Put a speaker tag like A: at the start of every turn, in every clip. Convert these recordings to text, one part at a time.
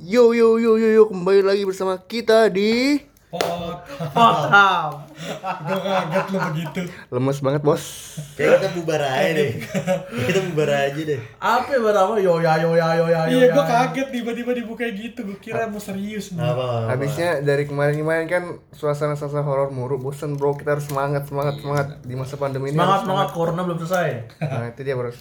A: Yo yo yo yo yo kembali lagi bersama kita di
B: Pot.
C: Potam.
B: Gue kaget lu begitu.
A: lemes banget bos.
C: Kayak kita bubar aja deh. Kita bubar aja deh.
D: Apa ya pertama yo ya yo ya yo ya yo
B: Iya,
D: ya.
B: gue kaget tiba-tiba dibuka gitu. Gue kira mau serius nih.
C: Apa? apa?
A: Habisnya dari kemarin-kemarin kan suasana suasana horor muru, bosen bro. Kita harus semangat semangat semangat di masa pandemi ini.
D: Semangat semangat corona belum selesai.
A: Nah itu dia bros.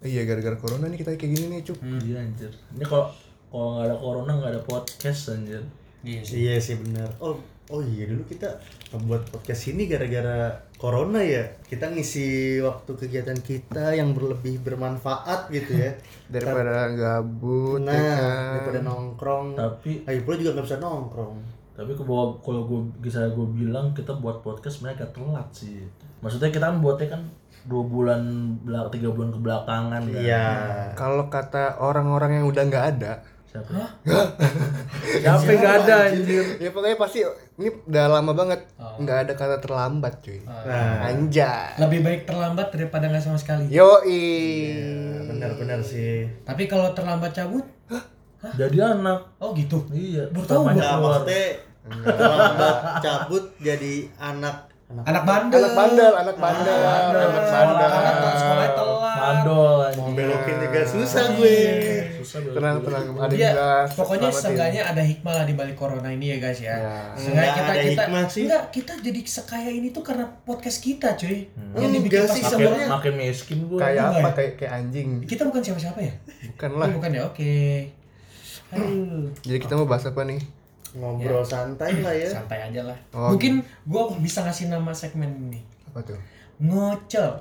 A: Iya gara-gara corona nih kita kayak gini nih cuk.
D: Iya anjir. Ini kalau kalau nggak ada corona nggak ada podcast anjir.
B: Iya sih.
C: Iya sih benar. Oh, oh iya dulu kita membuat podcast ini gara-gara corona ya. Kita ngisi waktu kegiatan kita yang berlebih bermanfaat gitu ya.
A: Daripada gabut ya
C: Nah,
A: kan.
C: daripada nongkrong.
D: Tapi
C: Ayo pula juga nggak bisa nongkrong.
D: tapi kalau kalau gue bisa gue bilang kita buat podcast sebenarnya agak telat sih. Maksudnya kita kan buatnya kan dua bulan belak tiga bulan kebelakangan kan.
C: Iya.
A: Kalau kata orang-orang yang udah nggak ada,
D: Siapa? Siapa yang nggak ada anjir?
A: ya pokoknya pasti ini udah lama banget nggak ada kata terlambat cuy.
C: Nah,
A: Anjay.
B: Lebih baik terlambat daripada nggak sama sekali.
A: Yoi.
C: benar-benar sih.
B: Tapi kalau terlambat cabut,
D: Jadi anak.
B: oh gitu.
D: Iya.
B: Baru tahu
C: maksudnya terlambat cabut jadi anak
B: Anak bandel.
A: Anak bandel, anak bandel, anak bandel.
B: Anak sekolah telat.
D: Mandol
C: mau belokin juga susah gue.
D: Susah banget.
A: Tenang, tenang. Ada
B: Iya,
A: yang jelas.
B: pokoknya seenggaknya ada hikmah lah di balik corona ini ya guys ya.
A: Ya.
B: Seenggaknya
C: Nggak
B: kita
C: ada
B: kita
C: hikmah sih.
B: enggak kita jadi sekaya ini tuh karena podcast kita, cuy. Yang
C: Enggak
B: dibikin pas
C: sih, sebenarnya-
D: makin miskin gue.
A: Kayak
B: Enggak
A: apa?
B: ya?
A: Kayak kayak anjing.
B: Kita bukan siapa-siapa ya?
A: Bukan lah.
B: Bukan ya? Oke.
A: Jadi kita mau bahas apa nih?
C: Ngobrol santai lah ya.
B: Santai aja lah.
A: Oh,
B: Mungkin gua bisa ngasih nama segmen ini.
A: Apa tuh?
B: Ngocel.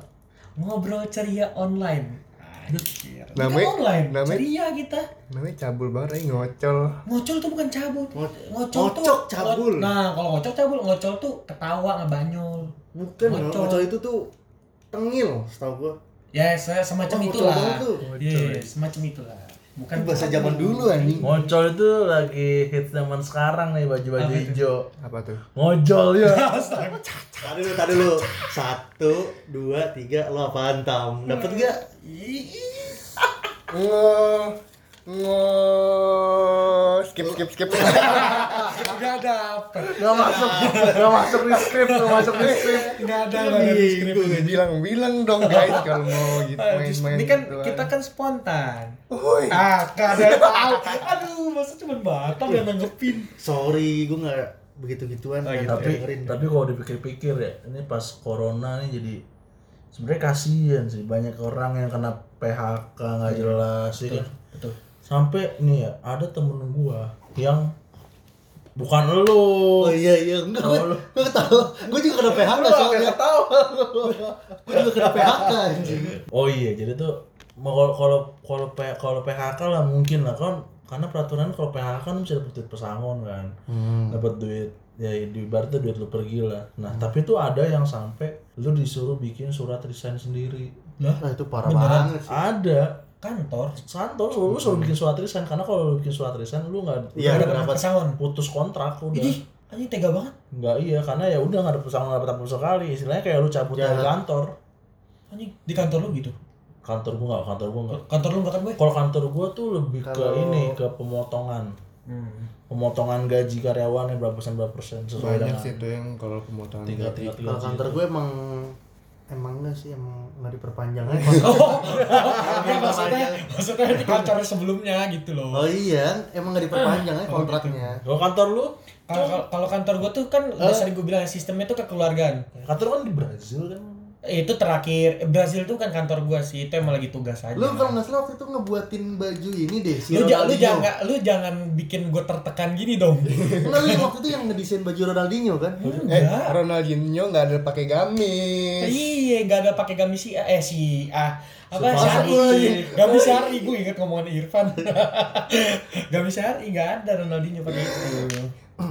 B: Ngobrol ceria online.
A: Namanya-
B: online.
A: namanya-
B: ceria kita.
A: Namanya cabul banget nih ngocol.
B: Ngocol tuh bukan cabut.
C: Ngo-
B: Ngocol tuh
C: ngocok cabul.
B: Nah, kalau ngocok cabul, ngocol tuh ketawa ngebanyol.
C: Bukan,
B: Ngocol.
C: ngocol itu tuh tengil, setahu gua.
B: Ya, se- semacam
C: Oh,
B: itulah.
C: tuh.
B: Iya, semacam itulah. Bukan
C: Itu bahasa zaman dulu anjing.
D: Ngocol itu lagi hits zaman sekarang nih baju-baju hijau.
A: Apa tuh?
D: Ngojol ya.
C: Tadi dulu, tadi dulu. Satu, dua, tiga, lo apaan tam? Dapet gak?
A: Ngo ngo skip skip skip.
B: Enggak dapet.
D: Gak masuk, gak masuk di skrip, gak masuk di skrip.
B: Enggak ada enggak ada di skrip.
A: bilang bilang dong guys kalau mau gitu main-main.
B: Ini kan
A: gitu
B: kita kan spontan.
A: Woi.
B: Ah, gak ada tahu. Aduh, masa cuma Batam yang nanggepin.
C: Sorry, gua gak begitu-gituan.
B: Oh,
C: kan.
B: gitu.
D: Tapi
C: Dengerin.
D: tapi kalau dipikir-pikir ya, ini pas corona nih jadi sebenarnya kasihan sih banyak orang yang kena PHK nggak jelas sih kan.
B: Betul.
D: Sampai nih ya ada temen gua yang bukan lu.
C: Oh iya iya, enggak gue, gue tahu. Gue juga kena PHK
D: Lu
C: soalnya.
D: ketawa.
C: Gue juga kena PHK anjing.
D: Oh iya, jadi tuh kalau kalau kalau kalau PHK lah mungkin lah kan karena peraturan kalau PHK kan bisa dapat duit pesangon kan. Dapat duit ya di ibaratnya duit lu pergi lah. Nah, tapi tuh ada yang sampai lu disuruh bikin surat resign sendiri.
B: Lah,
C: Nah itu parah
B: Beneran?
C: banget sih.
D: Ada
B: kantor.
D: Santor lu suruh bikin surat resign karena kalau lu bikin surat resign lu nggak
C: Iya,
B: Ada
C: kenapa?
B: pesangon.
D: putus kontrak udah.
B: Ini anjing tega banget.
D: Nggak iya karena ya udah nggak ada pesangon nggak dapat apa sekali. Istilahnya kayak lu cabut
C: Ya.
D: dari kantor.
B: Anjing di kantor lu gitu.
D: Kantor gua nggak, kantor gua nggak.
B: Kantor lu enggak kan gue?
D: Kalau kantor gua tuh lebih ke
C: Kalau-
D: ini ke pemotongan.
B: Hmm.
D: pemotongan gaji karyawan yang berapa persen berapa persen sesuai
A: Banyak
D: dengan
A: sih itu yang kalau pemotongan
D: tiga
A: gaji.
D: tiga tiga
C: Kalau kantor gue emang emang enggak sih emang nggak diperpanjang aja.
B: Ya, maksudnya maksudnya di kantor sebelumnya gitu loh.
C: Oh iya, emang nggak diperpanjang aja kontraknya.
D: kalau kantor lu
B: Kalau kantor gue tuh kan udah sering gue bilang sistemnya tuh kekeluargaan.
D: kantor kan di Brazil kan
B: Eh, Itu terakhir Brazil tuh kan kantor gue sih, itu emang lagi tugas aja.
C: Lu kalau nggak salah waktu itu ngebuatin baju ini deh. Si
B: lu, ja- lu jangan lu jangan bikin gue tertekan gini dong.
C: Enggak lu yang waktu itu yang ngedesain baju Ronaldinho kan?
A: Eh, Ronaldinho nggak ada pakai gamis.
B: Iya, gak ada pakai gamis si. Eh si A. Apa Syari?
C: gue.
B: Gamis Syari, gue inget ngomongan Irfan. gamis Syari gak ada Ronaldinho pakai itu.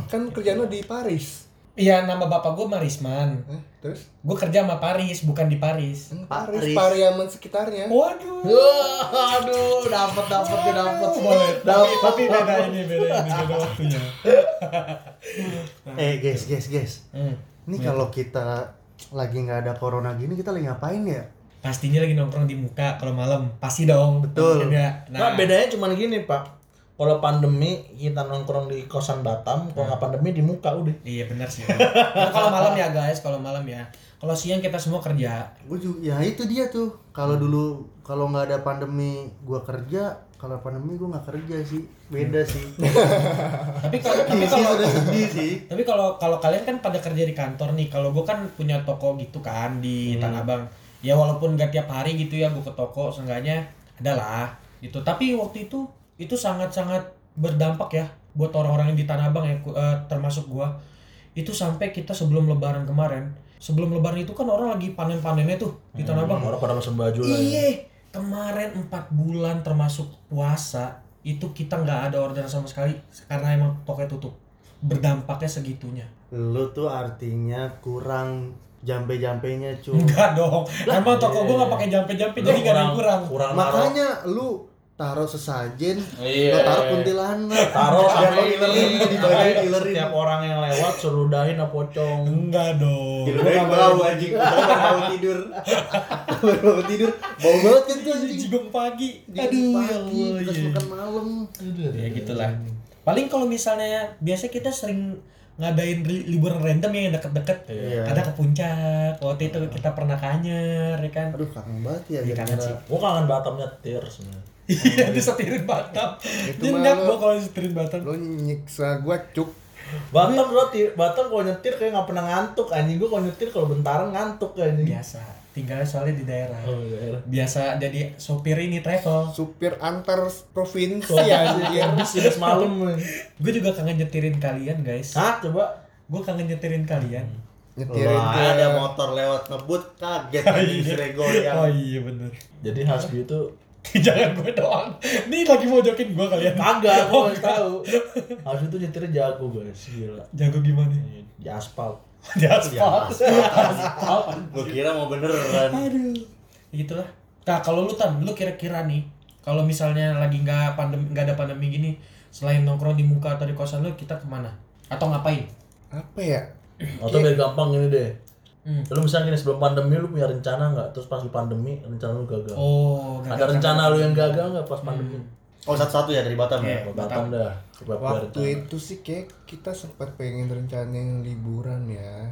A: Kan kerjaan lo di Paris.
B: Iya, nama bapak gue Marisman.
A: Eh, terus?
B: Gue kerja sama Paris, bukan di Paris.
A: Kan Paris,
C: Paris.
A: Pariaman sekitarnya.
B: Waduh.
D: Aduh dapat dapat dapat
B: Boleh, tapi, tapi beda ini, beda ini, beda waktunya.
C: Eh guys, guys, guys.
B: Hmm.
C: Ini kalau kita lagi nggak ada corona gini kita lagi ngapain ya?
B: Pastinya lagi nongkrong di muka kalau malam, pasti dong.
C: Betul.
B: Beda.
D: nah bedanya cuma gini pak kalau pandemi kita nongkrong di kosan Batam, kalau nggak pandemi di muka udah.
B: Iya benar sih. Nah, kalau malam ya guys, kalau malam ya. Kalau siang kita semua kerja.
C: Gue juga, ya itu dia tuh. Kalau dulu kalau nggak ada pandemi gue kerja, kalau pandemi gue nggak kerja sih. Beda sih.
B: Tapi kalau tapi
C: Iya sih
B: kalau
C: sudah sedih sih.
B: tapi kalau kalau kalian kan pada kerja di kantor nih. Kalau gue kan punya toko gitu kan di Tanah Abang. Ya walaupun gak tiap hari gitu ya gue ke toko, seenggaknya adalah gitu. Tapi waktu itu itu sangat-sangat berdampak ya buat orang-orang yang di Tanah Abang ya eh, termasuk gua. Itu sampai kita sebelum lebaran kemarin. Sebelum lebaran itu kan orang lagi panen-panennya tuh di Tanah Abang.
D: Orang pada mesen baju lah. ya.
B: Iya, kemarin empat bulan termasuk puasa itu kita nggak ada orderan sama sekali karena emang tokonya tutup. Berdampaknya segitunya.
C: Lu tuh artinya kurang jampe-jampenya cuy.
B: Enggak dong. Emang toko gua nggak pakai jampe-jampe jadi nggak ada yang kurang.
D: Kurang.
C: Makanya lu taruh sesajen,
D: Iya.
C: lu taruh kuntilanak,
D: taruh sampai
C: lo ilerin
D: ini
C: di baju
D: sampai
C: ilerin.
D: setiap orang yang lewat suruh dahin apa pocong.
B: Enggak dong.
C: Ilerin bau anjing, mau tidur. Mau tidur, bau banget kan tuh anjing.
B: Jigong pagi. Aduh, ya
C: pagi,
B: Allah.
C: bekas
B: iya.
C: makan malam.
B: Ya gitulah. Paling kalau misalnya biasa kita sering ngadain li- liburan random ya yang deket-deket.
C: Iya.
B: Ada ke puncak. Waktu itu kita pernah ke Anyer, ya kan?
C: Aduh kangen banget ya
B: Iya, kangen sih.
D: Gua kangen Batam nyetir sebenarnya.
B: Iya, Batam.
A: Itu
B: Nyenyak
A: mah lo-
B: gua kalau disetirin Batam.
A: Lo nyiksa gua cuk.
D: Batam lo ti- Batam kalau nyetir kayak nggak pernah ngantuk anjing gua kalau nyetir kalau bentaran ngantuk anjing.
B: Biasa. Tinggalnya soalnya di daerah.
D: Oh iya.
B: Biasa jadi sopir ini travel.
A: Supir antar provinsi
B: Iya,
A: anjir.
D: Habis habis malam.
B: Gue juga kangen nyetirin kalian, guys.
D: Hah, coba.
B: Gue kangen nyetirin kalian.
A: Nyetirin
C: Lah,
A: ke
C: ada motor lewat ngebut kaget anjing disuruh goyang.
B: Oh iya bener.
D: Jadi Hasbi itu
B: Jangan gue doang. Nih lagi mau jokin gue kalian.
D: kagak gua nggak tahu. Hasbi itu nyetirnya jago guys, gila.
B: Jago gimana?
D: Di aspal.
B: Di aspal.
C: Gua kira mau beneran.
B: Aduh. Itulah. Nah kalau lu tan, lu kira-kira nih, kalau misalnya lagi nggak pandemi, nggak ada pandemi gini, selain nongkrong di muka atau di kosan lu, kita ke mana? Atau ngapain?
A: apa ya?
D: Atau biar gampang ini deh.
B: Hmm.
D: Lu misalnya gini sebelum pandemi lu punya rencana nggak? Terus pas di pandemi rencana lu gagal.
B: Oh, nggak
D: Ada rencana lu yang gagal nggak pas pandemi?
C: Oh satu-satu ya dari Batam ya.
B: Iya.
D: Kalau Batam dah. Coba punya
A: Waktu
D: rencana.
A: itu sih kayak kita sempat pengen rencanain liburan ya.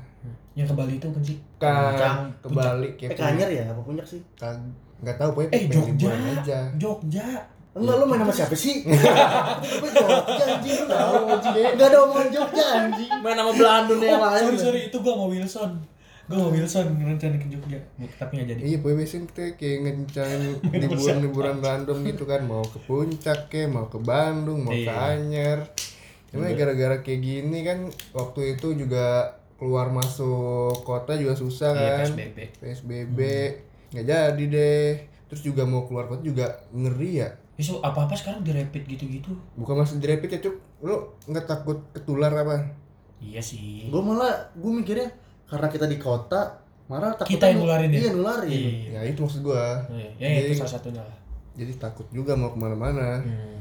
B: Yang ke Bali itu kan sih?
A: Kan kebalik
C: Eh
A: ya.
C: Kanyar ya apa puncak sih?
A: Kag- nggak tahu pokoknya
B: Eh
A: pengen
B: Jogja.
A: liburan aja.
B: Jogja.
C: Enggak lu main sama siapa sih? Apa Jogja anjing lu tahu anjing. Enggak ada omongan Jogja anjing.
D: Main sama Belandun yang
B: Oh,
D: lain.
B: sorry sorry itu gua sama Wilson. Gua sama Wilson rencana ke Jogja, tapi nggak jadi.
A: Iya, pokoknya biasanya kita kayak ngencain liburan-liburan random gitu kan, mau ke puncak ke, mau ke Bandung, mau ke
B: Iya.
A: Anyer. Cuma ya gara-gara kayak gini kan, waktu itu juga keluar masuk kota juga susah
B: Iya,
A: kan.
B: PSBB.
A: PSBB, nggak jadi deh. Terus juga mau keluar kota juga ngeri ya.
B: Isu apa-apa sekarang direpit gitu-gitu.
A: Bukan masih direpit ya cuk, lu nggak takut ketular apa?
B: Iya sih.
C: Gua malah gua mikirnya karena kita di kota, malah takut
B: Kita yang nularin ya?
C: Iya nularin.
B: Iya.
A: Ya itu maksud gua.
B: Ya, ya itu
A: Jadi-
B: salah satunya lah.
A: Jadi takut juga mau ke mana-mana.
B: Hmm.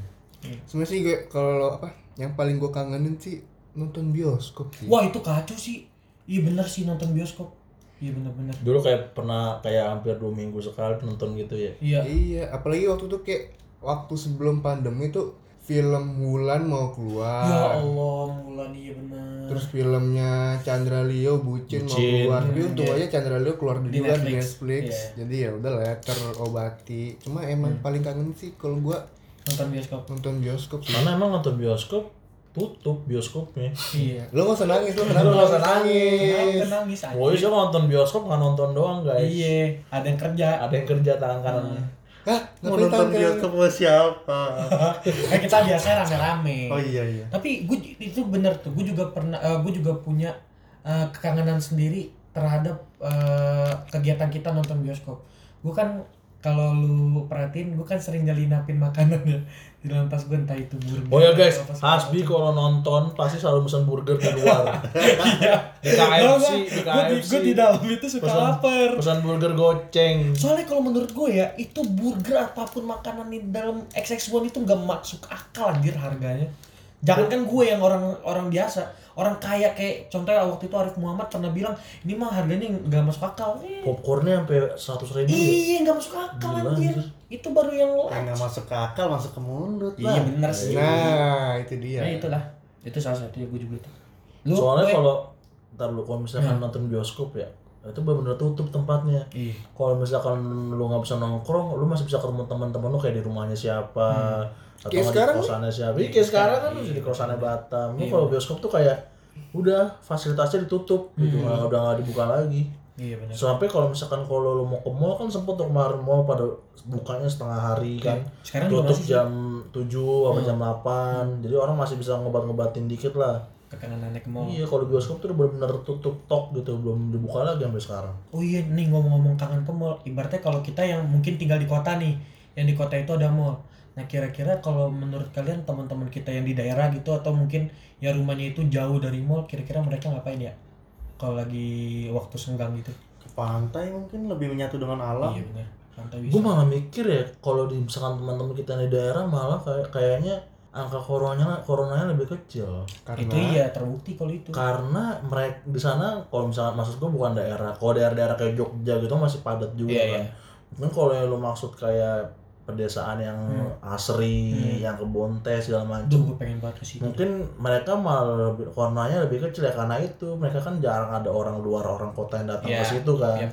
A: Sebenarnya sih gue kalau apa yang paling gue kangenin sih nonton bioskop sih.
B: Wah itu kacau sih. Iya bener sih nonton bioskop. Iya bener-bener.
D: Dulu kayak pernah kayak hampir dua minggu sekali nonton gitu ya.
B: Iya.
A: Iya, apalagi waktu itu kayak waktu sebelum pandemi tuh film Mulan mau keluar.
B: Ya Allah, Mulan iya bener.
A: Terus filmnya Chandra Leo Bucin, mau
D: Bucin.
A: keluar. Tapi
B: Hmm,
A: untung
B: iya.
A: aja Chandra Leo keluar
B: Di
A: juga di
B: Netflix.
A: Netflix.
B: Iya.
A: Jadi ya udah lah terobati. Cuma emang
B: Hmm.
A: paling kangen sih kalau gua
B: nonton bioskop.
A: nonton bioskop sih.
D: Karena emang nonton bioskop tutup bioskopnya.
B: Iya.
A: Lo gak usah nangis, lo kenapa
D: nggak usah
A: nangis?
B: nangis aja?
D: Nonton bioskop nggak nonton doang guys.
B: Iya, ada yang kerja.
D: Ada yang kerja tangan kanannya.
A: Hah?
C: Mau nonton bioskop sama siapa?
B: Kan kita biasanya rame-rame.
C: Oh iya iya.
B: Tapi gue itu bener tuh, gue juga pernah, gue juga punya eh, kekangenan sendiri terhadap eh, kegiatan kita nonton bioskop. Gue kan kalau lu perhatiin, gue kan sering nyelinapin makanan ya di dalam tas gue entah itu burger.
D: Oh ya guys, Hasbi kalau nonton pasti selalu pesan burger di luar.
B: Iya.
D: Di KFC, di
B: Gue di,
D: KFC.
B: gua di dalam itu suka
D: Pesan-
B: lapar.
D: Pesan burger goceng.
B: Soalnya kalau menurut gue ya, itu burger apa pun makanan di dalam XX1 itu nggak masuk akal anjir harganya. Jangan kan gue yang orang orang biasa, orang kaya kayak contohnya waktu itu Arif Muhammad pernah bilang ini mah harganya nggak masuk akal. Eh,
D: popcornnya sampai seratus ribu ya?
B: iya nggak masuk akal
D: Gila,
B: anjir.
D: anjir.
B: Itu baru yang
C: Yang
B: large.
C: nggak masuk ke akal masuk ke mulut lah.
B: Iya benar sih.
A: Nah, itu dia.
B: Nah itulah. Itu salah satu ya gue juga itu. Lu
D: soalnya
B: Boy?
D: kalau ntar lu kalau misalkan nonton bioskop ya itu benar-benar tutup tempatnya
B: Iya.
D: kalau misalkan lu nggak bisa nongkrong lu masih bisa ketemu teman-teman lu kayak di rumahnya siapa atau
A: Kayak sekarang
D: di kosannya siapa Iya, kayak sekarang kan lu di kosannya Batam. Lu kalau bioskop tuh kayak udah fasilitasnya ditutup. Gitu nggak udah nggak dibuka lagi.
B: Iya benar.
D: sampai kalau misalkan kalau lu mau ke mall kan sempet tuh kemarin mall pada bukanya setengah hari kan.
B: Sekarang
D: tutup jam 7 apa jam 8 jadi orang masih bisa ngobat-ngobatin dikit lah.
B: Kekangan nenek ke mall.
D: Iya, kalau bioskop tuh benar-benar tutup tok gitu, belum dibuka lagi sampai sekarang.
B: Oh iya nih ngomong-ngomong kangen ke mall, ibaratnya kalau kita yang mungkin tinggal di kota nih, yang di kota itu ada mall. Nah kira-kira kalau menurut kalian teman-teman kita yang di daerah gitu atau mungkin ya rumahnya itu jauh dari mall, kira-kira mereka ngapain ya? Kalau lagi waktu senggang gitu.
C: Ke pantai mungkin lebih menyatu dengan alam.
B: Iya benar. Santai bisa.
D: Gue malah mikir ya, kalau di misalkan teman-teman kita di daerah malah kayak kayaknya angka coronanya coronanya lebih kecil.
A: Karena
B: Itu iya terbukti kalau itu.
D: Karena mereka di sana kalau misalkan maksud gue bukan daerah, kalau daerah-daerah kayak Jogja gitu masih padat juga
B: Iya,
D: kan.
B: iya.
D: Mungkin kalau yang lu maksud kayak pedesaan yang asri,
B: Hmm.
D: yang kebon teh segala macam.
B: gue pengen banget.
D: Mungkin mereka malah lebih, coronanya lebih kecil ya karena itu mereka kan jarang ada orang luar orang kota yang datang
B: Iya,
D: ke situ kan.
B: iya.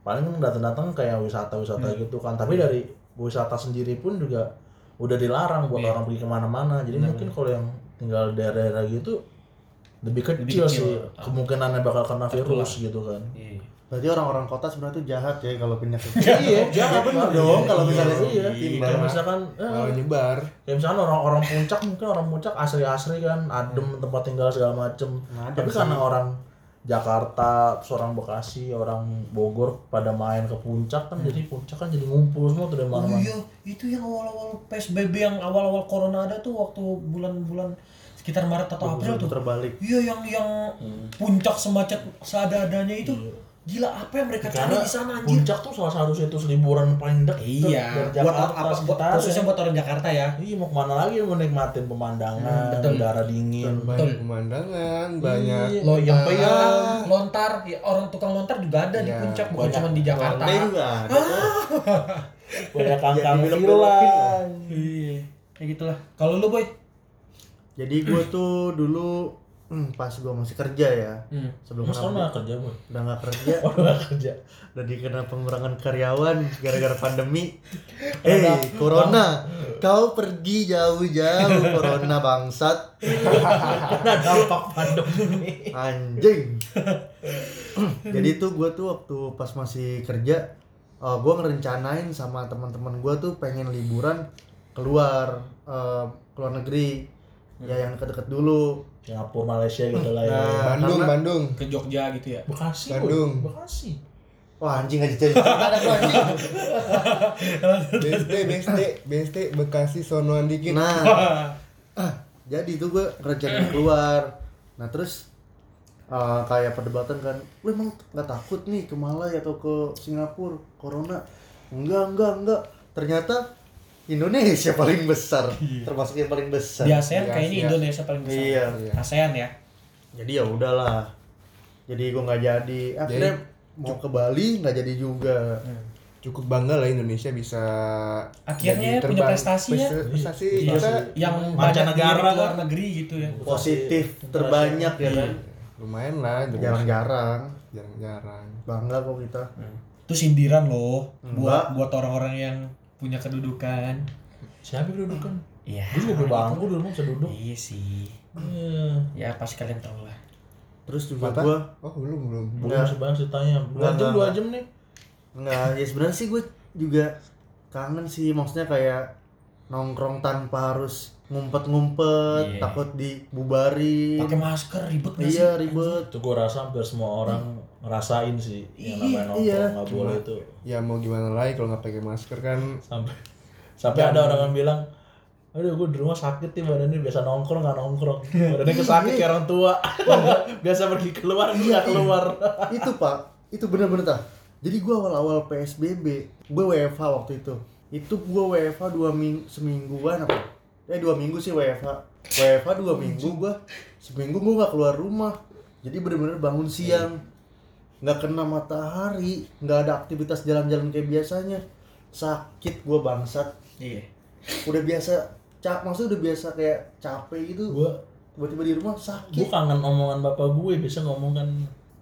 D: Paling datang-datang kayak wisata-wisata
B: Hmm.
D: gitu kan. Tapi dari wisata sendiri pun juga udah dilarang buat
B: Iya.
D: orang pergi ke mana-mana. Jadi
B: Benar,
D: mungkin kalau yang tinggal daerah-daerah gitu lebih kecil,
B: Lebih kecil.
D: sih kemungkinannya bakal kena virus gitu kan.
B: Iya.
C: Berarti orang-orang kota sebenarnya tuh jahat ya kalau pindah ke
D: iya,
C: Iya bener dong kalau misalnya
D: iya.
C: pindah.
D: Kayak misalkan eh,
A: kalau nyebar
D: kayak misalkan orang-orang puncak mungkin orang puncak asri-asri kan adem tempat tinggal segala macem
C: Adem
D: tapi karena orang Jakarta, terus orang Bekasi, orang Bogor pada main ke puncak kan jadi puncak kan jadi ngumpul semua tuh dari
B: Oh
D: mana-mana.
B: iya, itu yang awal-awal PSBB yang awal-awal corona ada tuh waktu bulan-bulan sekitar Maret atau April tuh.
C: terbalik.
B: Iya yang yang puncak semacet seada-adanya itu. Gila apa yang mereka cari di sana anjir?
D: puncak tuh salah satu situs liburan paling dekat
B: Iya,
D: dari
B: buat
D: Jakarta
B: apa khususnya buat orang Jakarta ya.
D: Iya mau ke mana lagi mau nikmatin pemandangan,
B: Hmm, betul.
D: udara dingin.
A: banyak pemandangan banyak
D: Iya,
B: Lo yang tukang lontar, ya, orang tukang lontar juga ada di
A: Iya,
B: puncak bukan cuma di Jakarta.
C: Ada.
D: Banyak kangkang
C: lah.
B: Iya, kayak gitulah. Kalau lu boy,
C: Jadi gue tuh dulu hmm, pas gue masih kerja ya.
B: hmm.
C: Sebelum
D: Mas
C: kenapa-
D: kerja boy?
C: udah nggak kerja,
D: Oh nggak kerja.
C: udah dikena pengurangan karyawan gara-gara pandemi. Eh, corona, kau pergi jauh-jauh corona bangsat.
D: Karena dampak pandemi.
C: Anjing. Jadi tuh gue tuh waktu pas masih kerja, uh, gue ngerencanain sama teman-teman gue tuh pengen liburan keluar uh, keluar negeri. Ya yang deket-deket dulu.
D: Singapura, Malaysia gitu lah ya.
C: Nah,
A: Bandung
C: karena-
A: Bandung
B: ke Jogja gitu ya.
D: Bekasi,
A: Bandung.
D: Boy. Bekasi.
C: Wah anjing aja jadi ada gua anjing.
A: BSD BSD BSD Bekasi sonoan dikit
C: Nah, ah, jadi tuh gue rencana keluar. Nah terus uh, kayak perdebatan kan, lu emang nggak takut nih ke Malai atau ke Singapura corona? Enggak enggak enggak. Ternyata Indonesia paling besar, termasuk yang paling besar.
B: Di ASEAN
A: Di
B: kayaknya
A: Asia.
B: Indonesia paling besar.
C: Iya.
A: Iya.
B: ASEAN ya.
C: Jadi ya udahlah. Jadi gue nggak jadi. Akhirnya mau ke Bali nggak jadi juga.
A: cukup bangga lah Indonesia bisa
B: Akhirnya
A: jadi
B: punya prestasi ya.
A: prestasi,
D: Iya
A: kita
D: sih.
B: Yang
D: Mancanegara
B: banyak negara
D: kan.
B: luar negeri gitu ya.
C: Positif terbanyak ya kan.
A: lumayan lah.
C: Jarang-jarang.
A: jarang-jarang
C: Bangga kok kita.
B: Itu sindiran loh buat
C: Enggak.
B: buat orang-orang yang punya kedudukan.
D: Siapa kedudukan?
B: Iya.
D: Gue juga berbangku dulu bisa duduk.
B: Iya sih.
D: Iya.
B: Ya pasti kalian tahu lah.
C: Terus juga
A: Apa?
C: gue
A: oh belum belum
D: Belum
C: Enggak.
D: masih banyak ceritanya. Dua jam, dua jam nih.
C: Enggak, ya sebenarnya sih gue juga kangen sih maksudnya kayak nongkrong tanpa harus ngumpet-ngumpet,
B: Iya.
C: takut dibubarin.
B: Pakai masker ribet gak sih?
C: Iya, ribet.
D: Itu gue rasa hampir semua orang ngerasain sih yang namanya
C: Iya,
D: nongkrong
C: iya.
D: nggak boleh itu.
A: ya mau gimana lagi kalau nggak pakai masker kan
D: Sampai sampai ada orang yang bilang Aduh, gue di rumah sakit nih badannya biasa nongkrong nggak nongkrong. Badannya kesakit kayak orang tua. biasa pergi keluar nggak keluar.
C: itu pak, itu bener-bener tah. Jadi gue awal-awal PSBB, gue WFH waktu itu. Itu gue WFH dua minggu semingguan apa? Eh dua minggu sih WFH. WFH dua minggu gua. Seminggu gua nggak keluar rumah. Jadi bener-bener bangun siang. Nggak kena matahari. Nggak ada aktivitas jalan-jalan kayak biasanya. Sakit gua bangsat.
B: Iya.
C: udah biasa cap maksudnya udah biasa kayak capek gitu.
D: Gua
C: tiba-tiba di rumah sakit.
D: kangen omongan bapak gue biasa ngomong kan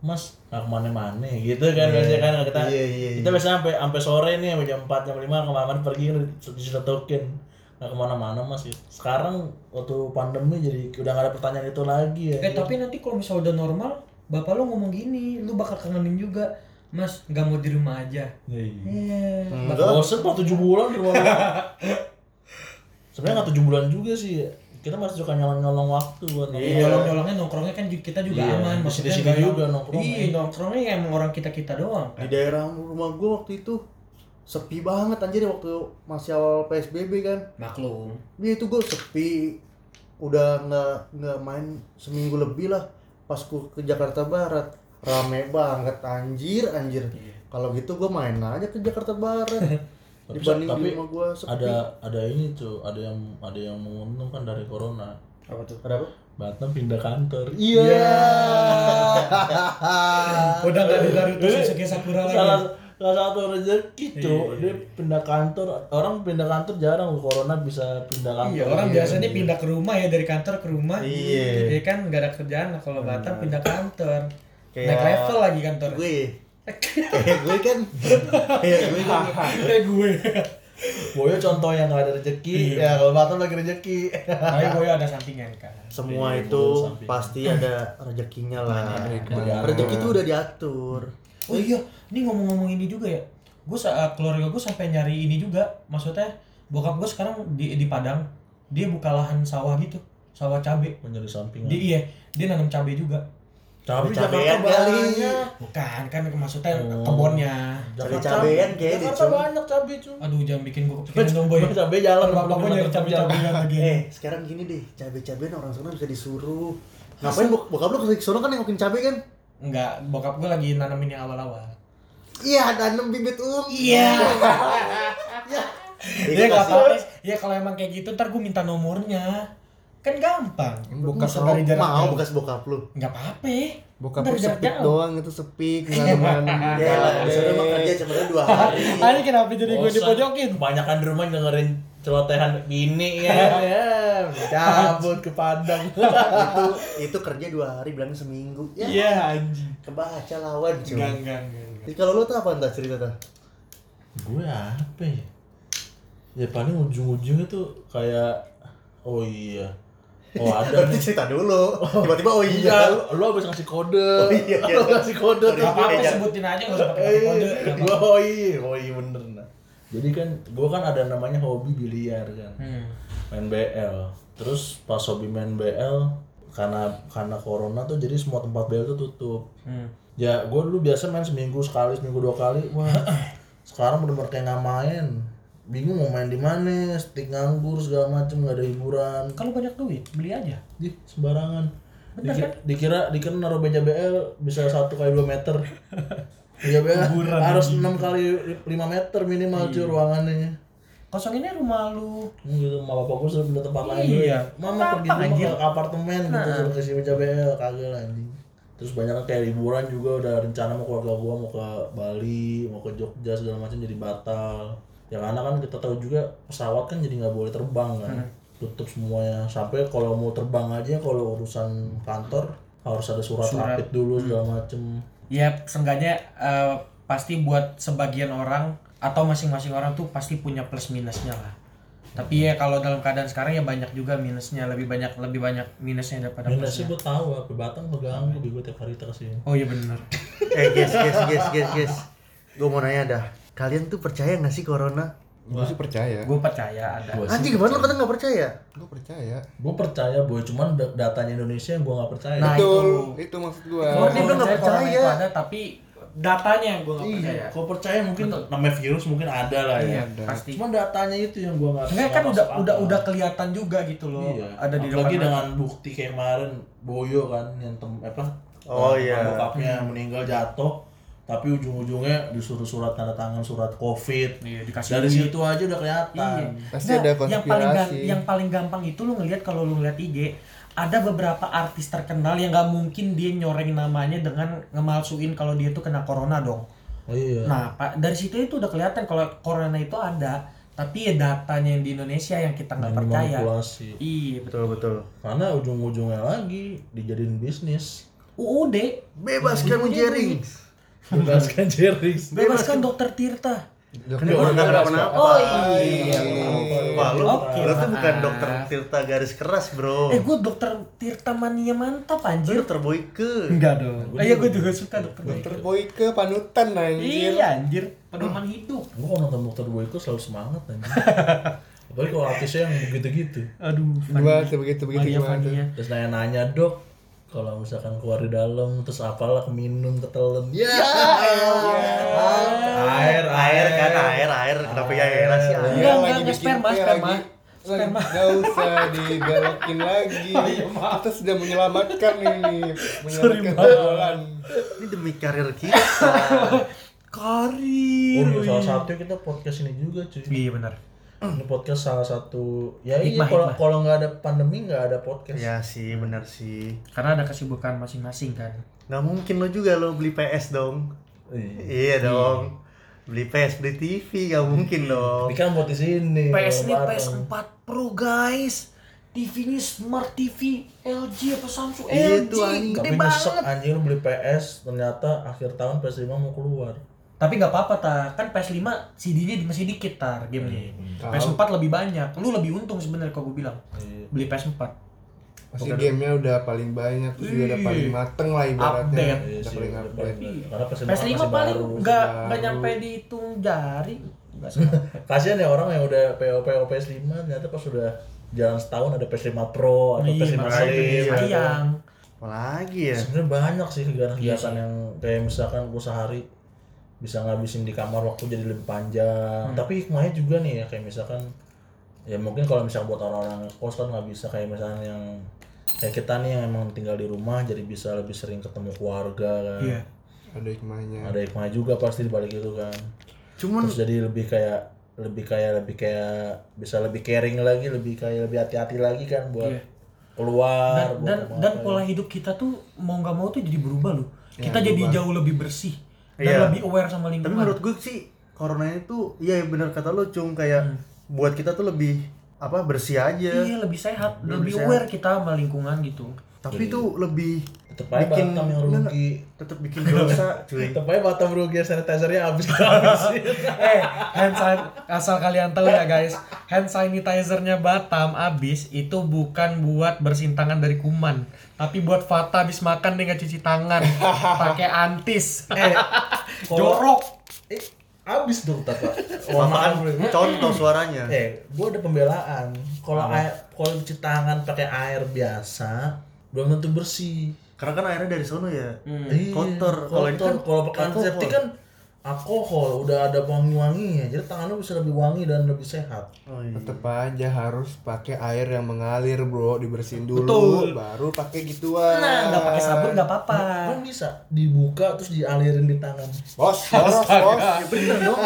D: mas nggak ke mana-mana gitu kan biasa kan kita
C: Iya, iya,
D: kita biasa sampai sampai sore nih sampai jam 4 jam 5 ke mana-mana pergi disetokin nggak ke mana-mana mas gitu. sekarang waktu pandemi jadi udah nggak ada pertanyaan itu lagi ya
B: Eh tapi nanti kalau misalnya udah normal, bapak lu ngomong gini, lu bakal kangenin juga. Mas, nggak mau di rumah aja.
D: Iya.
B: Iya.
C: enggak
D: bosen pak tujuh bulan di rumah sebenarnya nggak tujuh bulan juga sih kita masih suka nyolong-nyolong waktu buat
B: Iya, nyolong-nyolongnya nongkrongnya kan kita juga
D: Iya,
B: aman.
D: di
B: Maksudnya
D: sini-sini
B: nggak yang-
D: juga nongkrongnya.
B: Iya, nongkrongnya ya emang orang kita-kita doang.
C: di daerah rumah gua waktu itu sepi banget anjir waktu masih awal PSBB kan
B: Maklum.
C: Dia itu gue sepi, udah nggak nggak main seminggu lebih lah. Pas gue ke Jakarta Barat, rame banget anjir anjir. Kalau gitu gue main aja ke Jakarta Barat.
D: Tapi-
C: Dibanding
D: tapi
C: di rumah gue sepi.
D: ada ada ini tuh ada yang ada yang menguntungkan dari corona
B: Apa tuh?
C: Ada apa?
D: Batam pindah kantor
C: Iya.
B: Udah nggak di Sasuke Sakura lagi.
D: salah salah satu rezeki tuh dia pindah kantor orang pindah kantor jarang loh, corona bisa pindah kantor
B: Iya, orang biasanya pindah ke rumah ya dari kantor ke rumah.
C: Iya.
B: Jadi kan nggak ada kerjaan. Nah, kalau Batam pindah kantor.
C: Kayak-
B: Naik level lagi kantor.
C: gue kayak gue kan kayak gue kan
B: Kayak gue.
D: Boyo contoh yang gak ada rezeki
B: Iya.
D: ya kalau Batam lagi rezeki
B: Tapi gue ada sampingan kan.
C: semua
D: Iya,
C: itu pasti ada rezekinya lah
D: Iya.
C: rezeki itu udah diatur
B: Oh iya, ini ngomong-ngomong ini juga ya. Gue keluarga gue sampai nyari ini juga. Maksudnya bokap gue sekarang di di Padang, dia buka lahan sawah gitu, sawah cabe.
D: menjadi sampingan
B: Dia iya, dia nanam cabe juga.
D: tapi
C: Cabean kali.
D: banyak
B: Bukan, kan maksudnya
D: Oh.
B: kebunnya.
D: Jakarta
C: Cabe-cabean kayak di,
D: Jakarta
C: Cung.
D: banyak cabe cuy
B: Aduh, jangan bikin gue kepikiran dong, Boy.
D: cabe jalan
B: Bapak gue nyari cabe-cabean lagi.
C: Eh, sekarang gini deh, cabe-cabean orang sana bisa disuruh. Ngapain bok bokap lu ke sono kan nengokin cabe kan?
B: Enggak, bokap gue lagi nanamin yang awal-awal.
C: Iya, tanam bibit um.
B: Iya.
C: Ya.
B: Iya nggak apa-apa. Iya kalau emang kayak gitu ntar gue minta nomornya. Kan gampang.
A: Buka
B: dari jarak
C: mau
B: jauh.
C: bekas bokap lu.
B: Nggak apa-apa.
A: Bokap lu sepik doang itu sepik nggak ada mana
C: Ya sana mah kerja cuma dua hari.
B: Ini kenapa jadi gue dipojokin?
D: kebanyakan di rumah dengerin celotehan bini ya ya cabut ke Padang
C: itu itu kerja dua hari bilangnya seminggu. Ya,
B: Iya anjing.
C: kebaca lawan cuy.
B: Enggak, enggak, enggak. enggak.
C: Jadi kalau lu tuh apa entah cerita tuh?
D: gue apa ya ya paling ujung-ujungnya tuh kayak oh iya oh ada
C: Berarti
D: nih
C: cerita dulu. Tiba-tiba oh
D: Enggak,
C: iya.
D: lu, lu habis ngasih kode.
C: Oh iya, iya.
D: Lu ngasih kode
B: apa-apa
C: Iya.
B: sebutin aja nggak usah pakai kode.
D: Eh, oh iya, oh iya bener nah. Jadi kan gua kan ada namanya hobi biliar kan.
B: Hmm.
D: Main BL. Terus pas hobi main BL karena karena corona tuh jadi semua tempat BL tuh tutup.
B: Hmm.
D: Ya gua dulu biasa main seminggu sekali, seminggu dua kali. Wah. sekarang bener-bener kayak nggak main. Bingung mau main di mana, stick nganggur segala macem nggak ada hiburan.
B: Kalau banyak duit, beli aja.
D: Di sembarangan.
B: Bener
D: Diki-
B: kan?
D: Dikira dikira naruh meja BL bisa satu kali dua meter. BL
B: Kuburan
D: harus enam kali lima meter minimal cuy ruangannya.
B: Kosonginnya rumah lu.
D: Hmm, gitu, sama bapak gue pindah tempat lain dulu
B: Iya.
D: ya. Mama pergi dulu ke apartemen gitu suruh kasih meja BL kagak lah, anjing. Terus banyak kayak liburan juga udah rencana mau keluarga gua mau ke Bali, mau ke Jogja segala macam jadi batal. Ya karena kan kita tahu juga pesawat kan jadi nggak boleh terbang kan. Tutup semuanya. Sampai kalau mau terbang aja kalau urusan kantor harus ada surat,
B: Surat.
D: rapid dulu segala macem.
B: Ya, seenggaknya eh, pasti buat sebagian orang atau masing-masing orang tuh pasti punya plus minusnya lah. Tapi ya kalau dalam keadaan sekarang ya banyak juga minusnya, lebih banyak lebih banyak minusnya daripada
D: Minusnya
B: plusnya.
D: gue tahu apa Batam keganggu gue tiap hari ke sini.
B: Oh iya benar.
C: Eh guys, guys, guys, guys, guys. Gue mau nanya dah. Kalian tuh percaya gak sih corona?
A: Gue sih percaya
B: Gue percaya ada.
D: Gua
C: Anjing gimana lu kata gak percaya?
A: gue percaya
D: Gue percaya boy, cuman da- datanya Indonesia yang gue nggak percaya.
B: Nah,
A: betul
B: itu.
A: itu, maksud gue
C: Oh, dia nggak percaya.
B: ada tapi datanya yang gue nggak
D: Iya,
B: percaya.
D: kalau percaya mungkin namanya virus mungkin ada lah ya.
B: Iya,
A: ada.
B: pasti.
D: Cuman datanya itu yang gua nggak.
B: Enggak kan
D: nggak
B: udah udah udah kelihatan juga gitu loh.
D: Iya.
B: Ada di depan
D: dengan bukti kayak kemarin Boyo kan yang tem apa?
C: Oh,
D: teman
C: iya.
D: Bokapnya meninggal jatuh, tapi ujung-ujungnya disuruh surat tanda tangan surat covid
B: Iya, dikasih
D: dari situ aja udah kelihatan
B: Iya.
A: Pasti
B: Nggak,
A: ada
B: yang paling
A: konspirasi.
B: yang paling gampang itu lu ngelihat kalau lu ngeliat IG ada beberapa artis terkenal yang nggak mungkin dia nyoreng namanya dengan ngemalsuin kalau dia tuh kena corona dong.
D: oh, iya
B: Nah, Pak, dari situ itu udah kelihatan kalau corona itu ada, tapi ya datanya yang di Indonesia yang kita nggak percaya. Iya, betul.
C: betul betul
D: karena ujung-ujungnya lagi dijadiin bisnis
B: UUD
C: bebaskan menjering
D: bebaskan Jerings
B: bebaskan dokter Tirta.
C: kan dia orang nggak kenapa
B: Oh iya.
C: Wah, lu,
B: maaf.
C: bukan dokter Tirta garis keras bro
B: Eh, gue dokter Tirta mania mantap anjir.
C: dokter Boyke
B: Enggak dong. Eh, iya gue juga suka dokter
A: Dokter Boyke panutan anjir.
B: Iya anjir, pedoman hidup.
D: gue kalau nonton dokter Boyko selalu semangat aja apalagi kalau artisnya yang begitu-gitu
B: Aduh,
A: Gimana tuh begitu begitu
B: Mania
A: gimana
D: terus nanya-nanya dok kalau misalkan keluar di dalam terus apalah keminum ketelen ya, air
C: air kan air air kenapa ya era sih air
B: Enggak,
A: Iya,
B: enggak, sperma, sperma.
A: lagi. Lagi, Nggak usah dibelokin lagi. Kita sudah menyelamatkan ini, menyelamatkan
C: ini demi karir kita
B: Karir.
D: Oh iya, salah satu kita podcast ini juga cuy.
B: Iya benar.
D: Ini podcast salah satu ya iya
B: Hikmah,
D: kalau
B: hikmah.
D: kalau nggak ada pandemi nggak ada podcast.
C: ya sih benar sih
B: Karena ada kesibukan masing-masing kan.
C: nggak mungkin lo juga lo beli PS dong
D: Iya.
C: iya dong beli PS beli TV nggak mungkin dong
D: Tapi kan buat di sini.
B: PS ini
D: bareng-bareng.
B: PS4 Pro guys. TV ini Smart TV LG apa Samsung
C: Iya
B: LG
C: tuh, anjing.
B: gede
D: Tapi nyesek
B: banget.
D: anjir beli PS ternyata akhir tahun PS5 mau keluar.
B: Tapi nggak apa-apa ta, kan PS5 CD-nya masih dikit tar gamenya.
A: Tahu.
B: PS4 lebih banyak. Lu lebih untung sebenarnya kalau gue bilang.
D: Iya.
B: Beli PS4.
A: Pasti gamenya udah paling banyak, terus juga udah paling mateng lah ibaratnya.
B: Update.
D: Iya
A: Udah
D: sih,
A: paling update.
D: paling- Karena PS5,
B: PS5
D: masih
B: paling
D: baru.
B: nggak nggak nyampe dihitung jari.
D: Kasihan ya orang yang udah PO PO PS5 ternyata pas sudah jalan setahun ada PS5 Pro atau
B: Iya,
D: PS5
B: makanya
D: Slim.
B: sayang.
C: apalagi ya
D: Sebenarnya banyak sih kegiatan-kegiatan yang kayak misalkan gue sehari bisa ngabisin di kamar waktu jadi lebih panjang.
B: Hmm.
D: Tapi hikmahnya juga nih ya kayak misalkan ya mungkin kalau misalkan buat orang-orang kos kan nggak bisa kayak misalkan yang kayak kita nih yang emang tinggal di rumah jadi bisa lebih sering ketemu keluarga kan.
B: Iya.
A: Ada hikmahnya.
D: Ada hikmah juga pasti di balik itu kan.
C: cuman
D: Terus jadi lebih kayak lebih kayak lebih kayak bisa lebih caring lagi, lebih kayak lebih hati-hati lagi kan buat
B: Iya.
D: keluar
B: dan
D: buat
B: dan, dan pola hidup kita tuh mau nggak mau tuh jadi berubah loh kita
A: Ya,
B: jadi
A: berubah.
B: jauh lebih bersih dan
C: Iya.
B: lebih aware sama
C: tapi
B: lingkungan
C: menurut gue sih corona itu iya benar kata lo cung kayak buat kita tuh lebih apa bersih aja
B: iya lebih sehat
C: Lebih
B: lebih,
C: sehat.
B: aware kita sama lingkungan gitu
C: tapi itu lebih
D: tetep aja
C: bikin
D: Batam yang rugi.
C: tetap bikin dosa cuy
D: Tetep aja Batam rugi sanitizernya habis habis.
B: eh hand san- asal kalian tahu ya guys hand sanitizernya Batam abis itu bukan buat bersihin tangan dari kuman tapi buat Fata habis makan dia nggak cuci tangan pakai antis
D: eh, kalau-
B: jorok
D: eh, habis dong tata.
C: Maaf, contoh suaranya
D: Eh, gua ada pembelaan. Kalau air kalau cuci tangan pakai air biasa belum tentu bersih.
C: karena kan airnya dari sono ya
D: Iya,
C: kotor kalau ini
D: kotor.
C: kan
D: kalau pakai
C: alkohol.
D: antiseptik kan alkohol udah ada wangi-wanginya jadi tangan lu bisa lebih wangi dan lebih sehat
C: oh, iya.
A: Tetep aja harus pakai air yang mengalir bro, dibersihin dulu,
B: Betul.
A: baru pakai gituan.
B: nah nggak pakai sabun nggak apa-apa
D: kan bisa dibuka terus dialirin di tangan
A: Bos, bos, bos.
C: Ya bener dong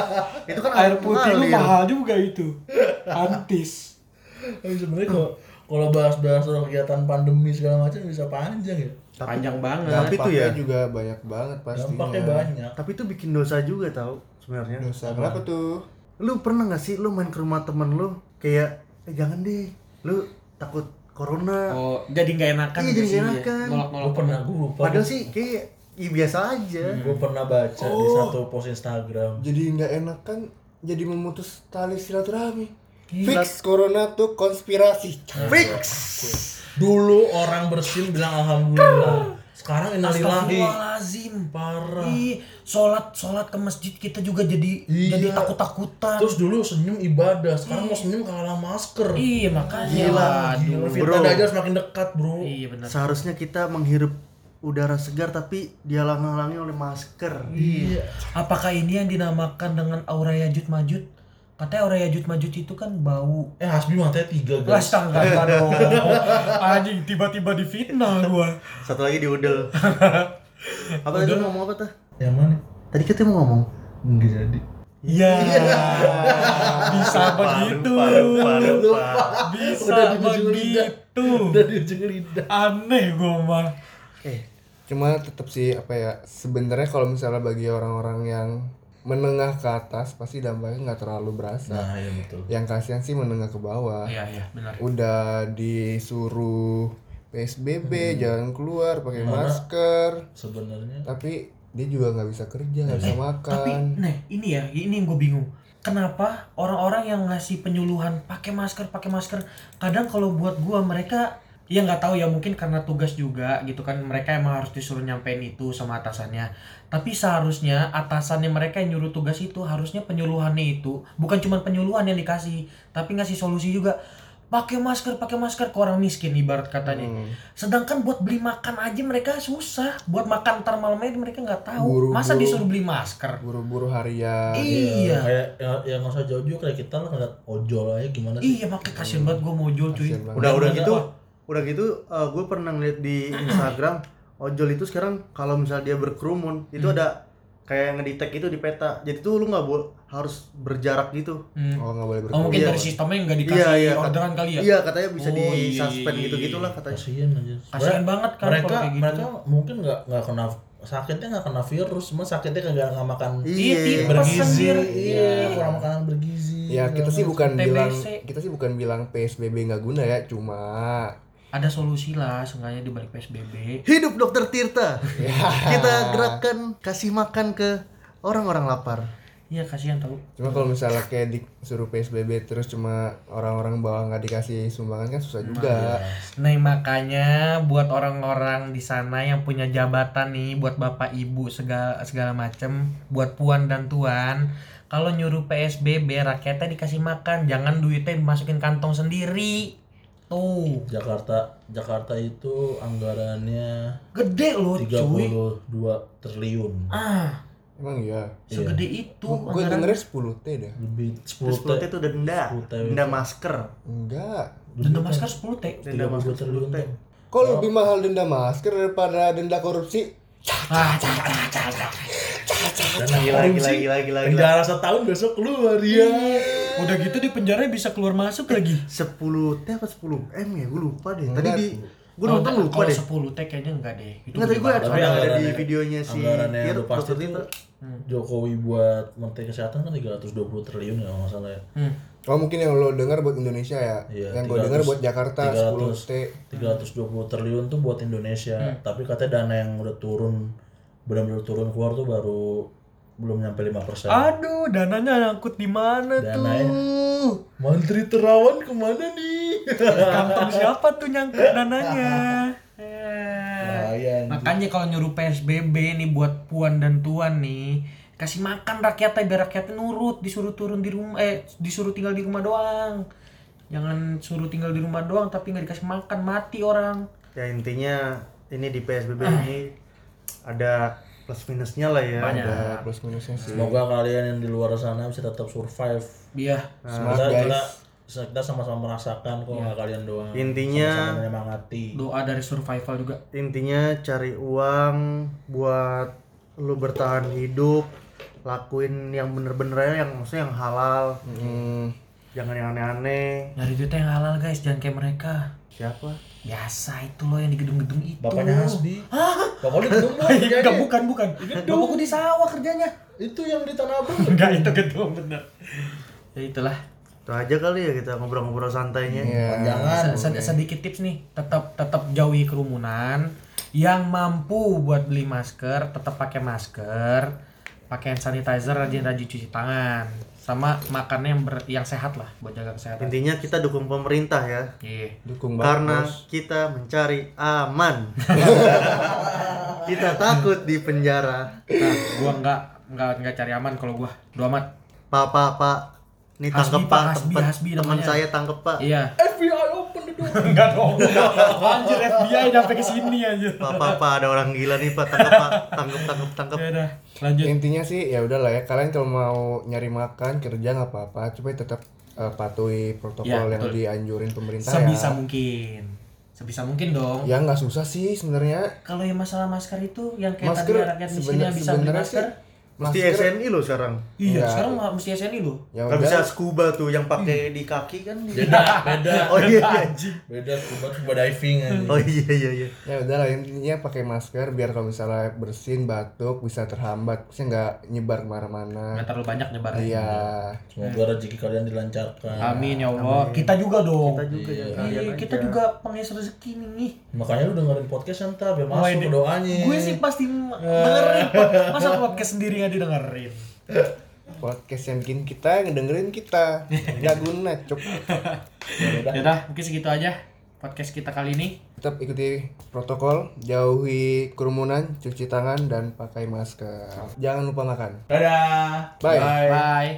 C: itu kan
B: air putih lu mahal juga itu antis
D: Tapi sebenarnya kalau kalau bahas-bahas soal kegiatan pandemi segala macam bisa panjang ya
B: panjang banget
C: Tapi
A: Dampaknya
C: ya
A: juga banyak banget pastinya.
D: dampaknya banyak
C: tapi itu bikin dosa juga tau sebenarnya
A: Dosa kenapa tuh?
C: lu pernah gak sih lu main ke rumah temen lu kayak eh jangan deh lu takut corona
B: oh jadi nggak enakan
C: Iya,
B: gitu
C: jadi
B: sih,
C: nggak
B: ya.
C: enakan.
D: gue pernah gue lupa
C: padahal sih kayak ya biasa aja
D: gue pernah baca di
A: Oh.
D: satu post Instagram
A: Jadi nggak enak kan? Jadi memutus tali silaturahmi. Fix. Corona tuh konspirasi.
C: fix.
D: dulu orang bersin bilang alhamdulillah. Sekarang innalillahi
B: Astagfirullahaladzim
D: parah.
B: Ih, sholat sholat ke masjid kita juga jadi
D: Iya.
B: jadi takut takutan
D: terus dulu senyum ibadah sekarang mau senyum kalah masker.
B: Iya makanya.
C: Gila,
B: Waduh.
D: Fitnah
C: Bro.
D: Dajjal semakin dekat bro.
B: Iya benar.
C: Seharusnya kita menghirup udara segar tapi dihalang-halangi oleh masker.
D: Iya.
B: Apakah ini yang dinamakan dengan aura yajud majud katanya aura yajud majud itu kan bau
D: eh Hasbi matanya tiga
B: Lah,
D: guys
B: enggak dong. Anjing tiba-tiba difitnah gua.
C: satu lagi di udel apa tadi ngomong apa tuh
D: yang mana
C: tadi katanya mau ngomong.
D: Enggak jadi.
B: Iya. Bisa begitu. Bisa begitu.
D: Udah di ujung lidah.
B: Aneh gua mah.
A: Cuma tetap sih apa ya sebenarnya kalau misalnya bagi orang-orang yang menengah ke atas pasti dampaknya nggak terlalu berasa.
D: Nah, iya betul.
A: Yang kasihan sih menengah ke bawah.
B: Iya iya benar.
A: Udah disuruh PSBB,
B: Hmm.
A: jangan keluar, pakai masker.
D: Sebenarnya
A: Tapi dia juga nggak bisa kerja, nggak bisa makan.
B: Tapi nah ini ya, ini yang gue bingung. Kenapa orang-orang yang ngasih penyuluhan pakai masker, pakai masker, kadang kalau buat gua mereka ya nggak tahu ya mungkin karena tugas juga gitu kan mereka emang harus disuruh nyampein itu sama atasannya tapi seharusnya atasannya mereka yang nyuruh tugas itu harusnya penyuluhannya itu bukan cuma penyuluhan yang dikasih tapi ngasih solusi juga pakai masker pakai masker ke orang miskin ibarat katanya
A: Hmm.
B: sedangkan buat beli makan aja mereka susah buat makan ntar malamnya mereka nggak tahu
A: Buru-buru.
B: masa disuruh beli masker
A: Buru-buru harian.
B: Iya.
D: kayak ya, yang nggak usah jauh-jauh kayak kita lah ngeliat ojol aja gimana sih?
B: Iya makanya kasihan banget gue mau jual cuy.
C: Udah udah gitu,
B: lah.
C: Udah gitu gue pernah ngeliat di Instagram ojol itu sekarang kalau misalnya dia berkerumun itu ada kayak ngedetect itu di peta. Jadi tuh lu nggak boleh harus berjarak gitu.
B: Hmm.
A: Oh nggak boleh
B: Oh
A: berkerumun.
B: mungkin
C: Iya.
B: dari sistemnya nggak dikasih
C: Iya, iya,
B: orderan kali ya?
C: Iya katanya bisa
B: Oh,
C: di
B: iya,
C: suspend
B: iya,
C: gitu
B: iya.
C: gitulah katanya.
D: Kasian aja.
B: Kasian banget kan
D: mereka
B: kalau kayak gitu.
D: mereka mungkin nggak nggak kena sakitnya nggak kena virus, cuma sakitnya kagak nggak makan
C: Iya,
D: bergizi, iya kurang makanan bergizi.
A: Ya kita sih bukan
B: TBC.
A: bilang kita sih bukan bilang PSBB nggak guna ya, cuma
B: Ada solusi lah seenggaknya di balik PSBB.
C: Hidup dokter Tirta. Kita gerakkan kasih makan ke orang-orang lapar.
B: Iya kasihan tau.
A: cuma kalau misalnya kayak disuruh PSBB terus cuma orang-orang bawah nggak dikasih sumbangan kan susah juga.
B: Nah makanya buat orang-orang di sana yang punya jabatan nih, buat bapak ibu segala segala macem, buat puan dan tuan, kalau nyuruh PSBB rakyatnya dikasih makan, jangan duitnya dimasukin kantong sendiri. Tuh,
D: Jakarta Jakarta itu anggarannya
B: gede loh cuy.
D: 32 triliun.
B: Ah,
A: Emang iya.
B: segede itu
A: Gue
B: anggaran.
A: dengernya 10 T dah.
D: Lebih 10
C: Terus
D: T.
C: itu udah denda,
D: 10 T.
C: denda masker.
A: Enggak.
B: Denda masker 10 T.
C: Denda
D: 32
C: masker
D: triliun.
C: 10 T.
A: Kok lebih mahal denda masker daripada denda korupsi?
B: Ah.
D: Dan
C: Gila, gila, gila, gila.
D: Penjara setahun besok keluar dia.
B: Udah gitu di penjara bisa keluar masuk lagi.
C: 10 T apa 10 M ya? Gue lupa deh. Tadi di gue nonton
B: Oh,
C: lupa deh.
B: 10 T kayaknya enggak deh. Itu
C: Enggak tadi gue
B: banget.
D: Tapi
C: ada, ada di videonya si
D: Anggarannya pasti
C: Tirta.
D: Jokowi buat Menteri Kesehatan kan 320 triliun ya kalau nggak salah ya.
A: Oh mungkin yang lo dengar buat Indonesia ya.
D: Iya,
A: yang gue
D: 300,
A: dengar buat Jakarta 10 T.
D: 320 triliun tuh buat Indonesia.
B: Hmm.
D: Tapi katanya dana yang udah turun benar-benar turun keluar tuh baru belum nyampe 5%.
B: Aduh, dananya nyangkut di mana
D: Dananya.
B: tuh?
D: Menteri Terawan ke mana nih?
B: Kantong siapa tuh nyangkut dananya? Eh.
D: Lumayan.
B: Makanya kalau nyuruh PSBB nih buat puan dan tuan nih, kasih makan rakyatnya biar rakyatnya nurut, disuruh turun di rumah eh disuruh tinggal di rumah doang. Jangan suruh tinggal di rumah doang tapi nggak dikasih makan, mati orang.
C: Ya intinya ini di PSBB ini ada plus minusnya lah ya.
B: Banyak.
A: Ada plus minusnya sih.
D: Semoga kalian yang di luar sana bisa tetap survive.
B: Iya.
D: Kita,
A: guys.
D: kita, kita sama-sama merasakan kok nggak kalian doang.
C: Intinya-
D: menyemangati.
B: Doa dari survival juga.
C: Intinya cari uang buat lu bertahan hidup, lakuin yang bener-bener aja yang maksudnya yang halal,
A: Hmm,
C: jangan yang aneh-aneh.
B: Nyari duitnya yang halal guys, jangan kayak mereka.
C: Siapa?
B: Biasa itu loh yang di gedung-gedung itu.
D: Bapaknya Hasbi. Bapaknya di gedung
B: Enggak, bukan, bukan. Bapakku di sawah kerjanya.
D: Itu yang di Tanah Abang.
B: Enggak, itu gedung bener. Ya itulah.
C: Itu aja kali ya kita ngobrol-ngobrol santainya.
A: Iya.
D: Jangan.
B: Se- se- sedikit tips nih, tetap tetap jauhi kerumunan. Yang mampu buat beli masker, tetap pakai masker. Pakai hand sanitizer, rajin-rajin cuci tangan. Sama makannya yang ber- yang sehat lah buat jaga kesehatan.
C: Intinya kita dukung pemerintah ya.
B: Iya.
A: Dukung banget
C: Karena
A: bos.
C: kita mencari aman. kita takut di penjara.
B: Nah, gua nggak nggak nggak cari aman kalau gua. Dua amat.
C: Pak, pak, pak. Ini tangkep
B: Pak. Hasbi, Hasbi
C: teman saya tangkep pak.
B: Iya.
D: FBI.
B: Enggak dong. Anjir FBI sampai ke sini anjir.
C: Pak, pak, pak, ada orang gila nih pak, tangkep pak, tangkep, tangkep, tangkep.
B: Ya udah, lanjut.
A: Intinya sih ya udahlah ya kalian kalau mau nyari makan kerja nggak apa-apa, cuma tetap eh, patuhi protokol
B: Ya,
A: yang
B: betul.
A: dianjurin pemerintah
B: Sebisa
A: ya.
B: mungkin. Sebisa mungkin dong.
A: Ya nggak susah sih sebenarnya.
B: Kalau yang masalah masker itu yang kayak
A: Masker
B: tadi rakyat
A: sebenar-
B: yang bisa beli masker.
A: sih
C: Mesti
A: Masker-
C: SNI lo sekarang.
B: Iya,
A: Enggak.
B: sekarang mah mesti SNI lu.
A: Ya
C: Gak
A: udah.
C: bisa scuba tuh yang pakai di kaki kan.
D: Beda, beda.
C: Oh iya iya.
D: Beda scuba scuba diving aja.
C: Oh iya iya iya.
A: Ya udah lah intinya pakai masker biar kalau misalnya bersin batuk bisa terhambat, maksudnya nggak nyebar ke mana-mana.
B: Nggak terlalu banyak nyebarnya.
A: Iya.
D: Semoga rezeki kalian dilancarkan.
B: Amin ya Allah. Kita juga dong.
C: Kita juga ya
B: Iya, kita juga pengis rezeki nih.
D: Makanya lu dengerin podcast ntar biar
B: Oh,
D: masuk ke doanya.
B: Gue sih pasti dengerin. Masa podcast sendiri nggak didengerin?
A: Podcast yang bikin kita, yang dengerin kita. Nggak guna, cuk.
B: Yaudah, mungkin segitu aja podcast kita kali ini.
A: Tetap ikuti protokol, jauhi kerumunan, cuci tangan dan pakai masker. Jangan lupa makan.
D: Dadah.
A: Bye.
B: Bye.